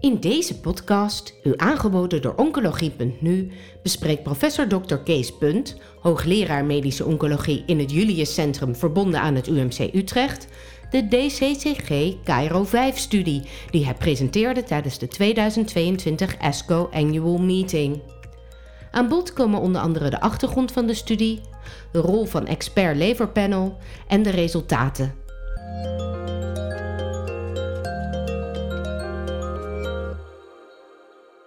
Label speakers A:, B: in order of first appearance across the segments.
A: In deze podcast, u aangeboden door Oncologie.nu, bespreekt professor Dr. Kees Punt, hoogleraar medische oncologie in het Julius Centrum verbonden aan het UMC Utrecht, de DCCG Cairo 5-studie die hij presenteerde tijdens de 2022 ASCO Annual Meeting. Aan bod komen onder andere de achtergrond van de studie, de rol van expert leverpanel en de resultaten.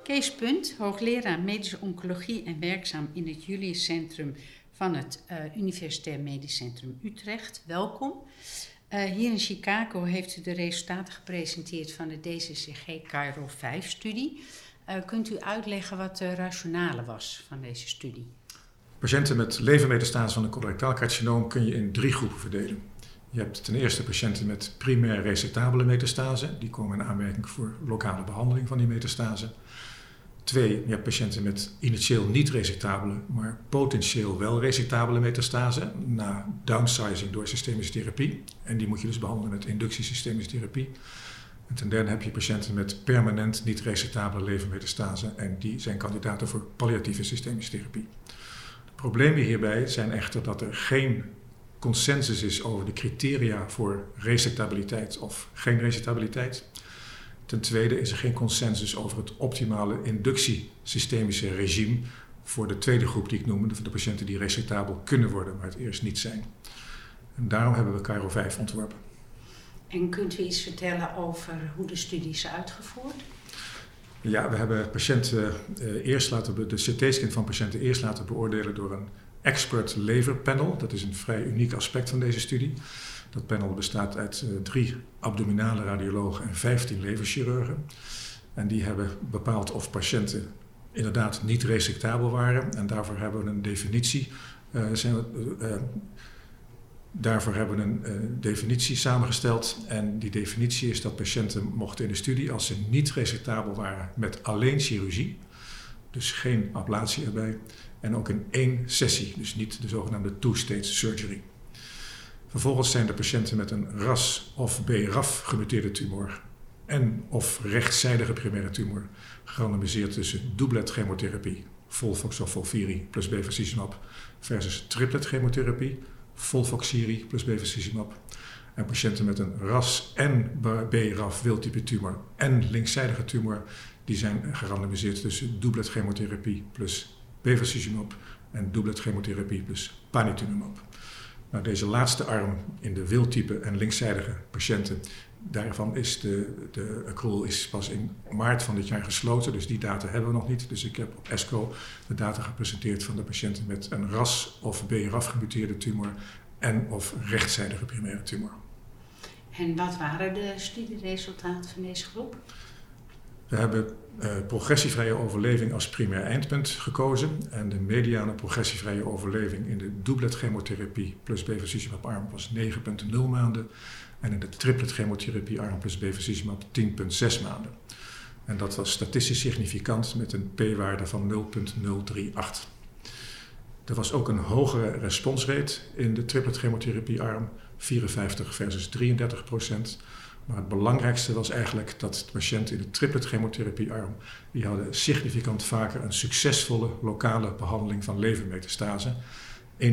B: Kees Punt, hoogleraar medische oncologie en werkzaam in het Julius Centrum van het uh, Universitair Medisch Centrum Utrecht. Welkom. Uh, hier in Chicago heeft u de resultaten gepresenteerd van de DCCG Cairo 5-studie. Uh, kunt u uitleggen wat de rationale was van deze studie?
C: Patiënten met levermetastase van een colorectaal carcinoom kun je in drie groepen verdelen. Je hebt ten eerste patiënten met primair resectabele metastase. Die komen in aanmerking voor lokale behandeling van die metastase. Twee, hebt patiënten met initieel niet resectabele, maar potentieel wel resectabele metastase na downsizing door systemische therapie. En die moet je dus behandelen met inductiesystemische therapie. En ten derde heb je patiënten met permanent niet resectabele levermetastase en die zijn kandidaten voor palliatieve systemische therapie. De problemen hierbij zijn echter dat er geen consensus is over de criteria voor resectabiliteit of geen resectabiliteit. Ten tweede is er geen consensus over het optimale inductiesystemische regime voor de tweede groep die ik noemde, voor de patiënten die resectabel kunnen worden, maar het eerst niet zijn. En daarom hebben we Cairo 5 ontworpen.
B: En kunt u iets vertellen over hoe de studie is uitgevoerd?
C: Ja, we hebben patiënten uh, eerst laten de CT-scan van patiënten eerst laten beoordelen door een expert lever panel. Dat is een vrij uniek aspect van deze studie. Dat panel bestaat uit uh, drie abdominale radiologen en 15 leverchirurgen. En die hebben bepaald of patiënten inderdaad niet resectabel waren. En daarvoor hebben we een definitie. Uh, zijn we, uh, daarvoor hebben we een definitie samengesteld. En die definitie is dat patiënten mochten in de studie, als ze niet resectabel waren met alleen chirurgie, dus geen ablatie erbij, en ook in één sessie, dus niet de zogenaamde two-stage surgery. Vervolgens zijn er patiënten met een RAS of BRAF gemuteerde tumor en of rechtszijdige primaire tumor gerandomiseerd tussen doublet chemotherapie, Volvox of Volviri plus bevacizumab versus triplet chemotherapie, Volvoxiri plus bevacizumab. En patiënten met een RAS en BRAF wildtype tumor en linkzijdige tumor, die zijn gerandomiseerd tussen doublet chemotherapie plus bevacizumab en doublet chemotherapie plus panitumumab. Nou, deze laatste arm in de wildtype en linkzijdige patiënten, daarvan is de, de accrual is pas in maart van dit jaar gesloten, dus die data hebben we nog niet. Dus ik heb op ESCO de data gepresenteerd van de patiënten met een RAS of BRAF gemuteerde tumor en of rechtszijdige primaire tumor.
B: En wat waren de studieresultaten van deze groep?
C: We hebben uh, progressievrije overleving als primair eindpunt gekozen. En de mediane progressievrije overleving in de doublet chemotherapie plus bevacizumab arm was 9,0 maanden. En in de triplet chemotherapie arm plus bevacizumab 10,6 maanden. En dat was statistisch significant met een p-waarde van 0,038. Er was ook een hogere responsrate in de triplet chemotherapie arm, 54 versus 33 procent. Maar het belangrijkste was eigenlijk dat de patiënten in de triplet chemotherapiearm, die hadden significant vaker een succesvolle lokale behandeling van levermetastase. 51%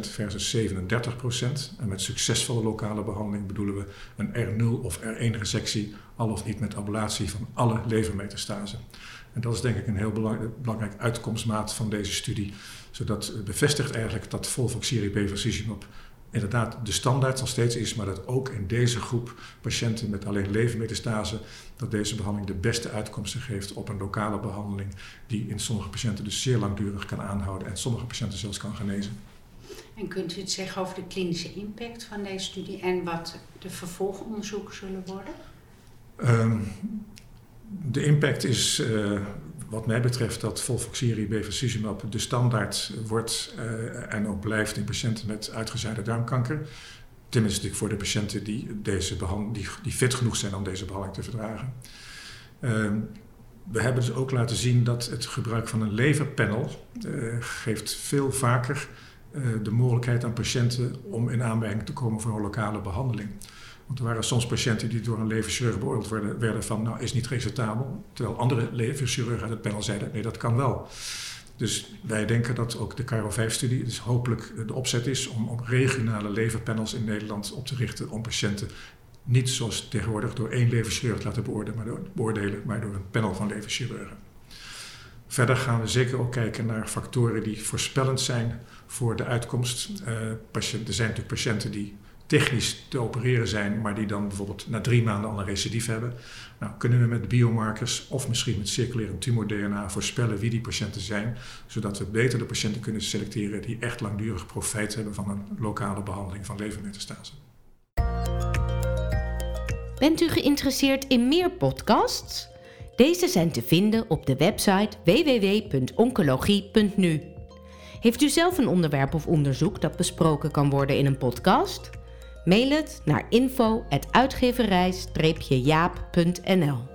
C: versus 37%. En met succesvolle lokale behandeling bedoelen we een R0 of R1 resectie, al of niet met ablatie van alle levermetastase. En dat is denk ik een heel belangrijk uitkomstmaat van deze studie. Zodat bevestigt eigenlijk dat volvoxiri bevacizumab inderdaad de standaard nog steeds is, maar dat ook in deze groep patiënten met alleen levermetastase, dat deze behandeling de beste uitkomsten geeft op een lokale behandeling, die in sommige patiënten dus zeer langdurig kan aanhouden en sommige patiënten zelfs kan genezen.
B: En kunt u het zeggen over de klinische impact van deze studie en wat de vervolgonderzoeken zullen worden?
C: Um, de impact is uh, wat mij betreft dat volvoxiri bevacizumab de standaard wordt uh, en ook blijft in patiënten met uitgezaaide darmkanker. Tenminste voor de patiënten die, deze die, die fit genoeg zijn om deze behandeling te verdragen. Uh, we hebben dus ook laten zien dat het gebruik van een leverpanel uh, geeft veel vaker de mogelijkheid aan patiënten om in aanmerking te komen voor een lokale behandeling. Want er waren soms patiënten die door een leverchirurg beoordeeld werden, van, nou, is niet resultabel. Terwijl andere leverchirurgen uit het panel zeiden, nee, dat kan wel. Dus wij denken dat ook de KRO5-studie dus hopelijk de opzet is om op regionale leverpanels in Nederland op te richten om patiënten niet zoals tegenwoordig door één leverchirurg te laten beoordelen, maar door, beoordelen, door een panel van leverchirurgen. Verder gaan we zeker ook kijken naar factoren die voorspellend zijn voor de uitkomst. Uh, patiënten, er zijn natuurlijk patiënten die technisch te opereren zijn, maar die dan bijvoorbeeld na drie maanden al een recidief hebben. Nou, kunnen we met biomarkers of misschien met circulerend tumor-DNA voorspellen wie die patiënten zijn, zodat we beter de patiënten kunnen selecteren die echt langdurig profijt hebben van een lokale behandeling van levermetastase.
A: Bent u geïnteresseerd in meer podcasts? Deze zijn te vinden op de website www.oncologie.nu. Heeft u zelf een onderwerp of onderzoek dat besproken kan worden in een podcast? Mail het naar info.uitgeverij-jaap.nl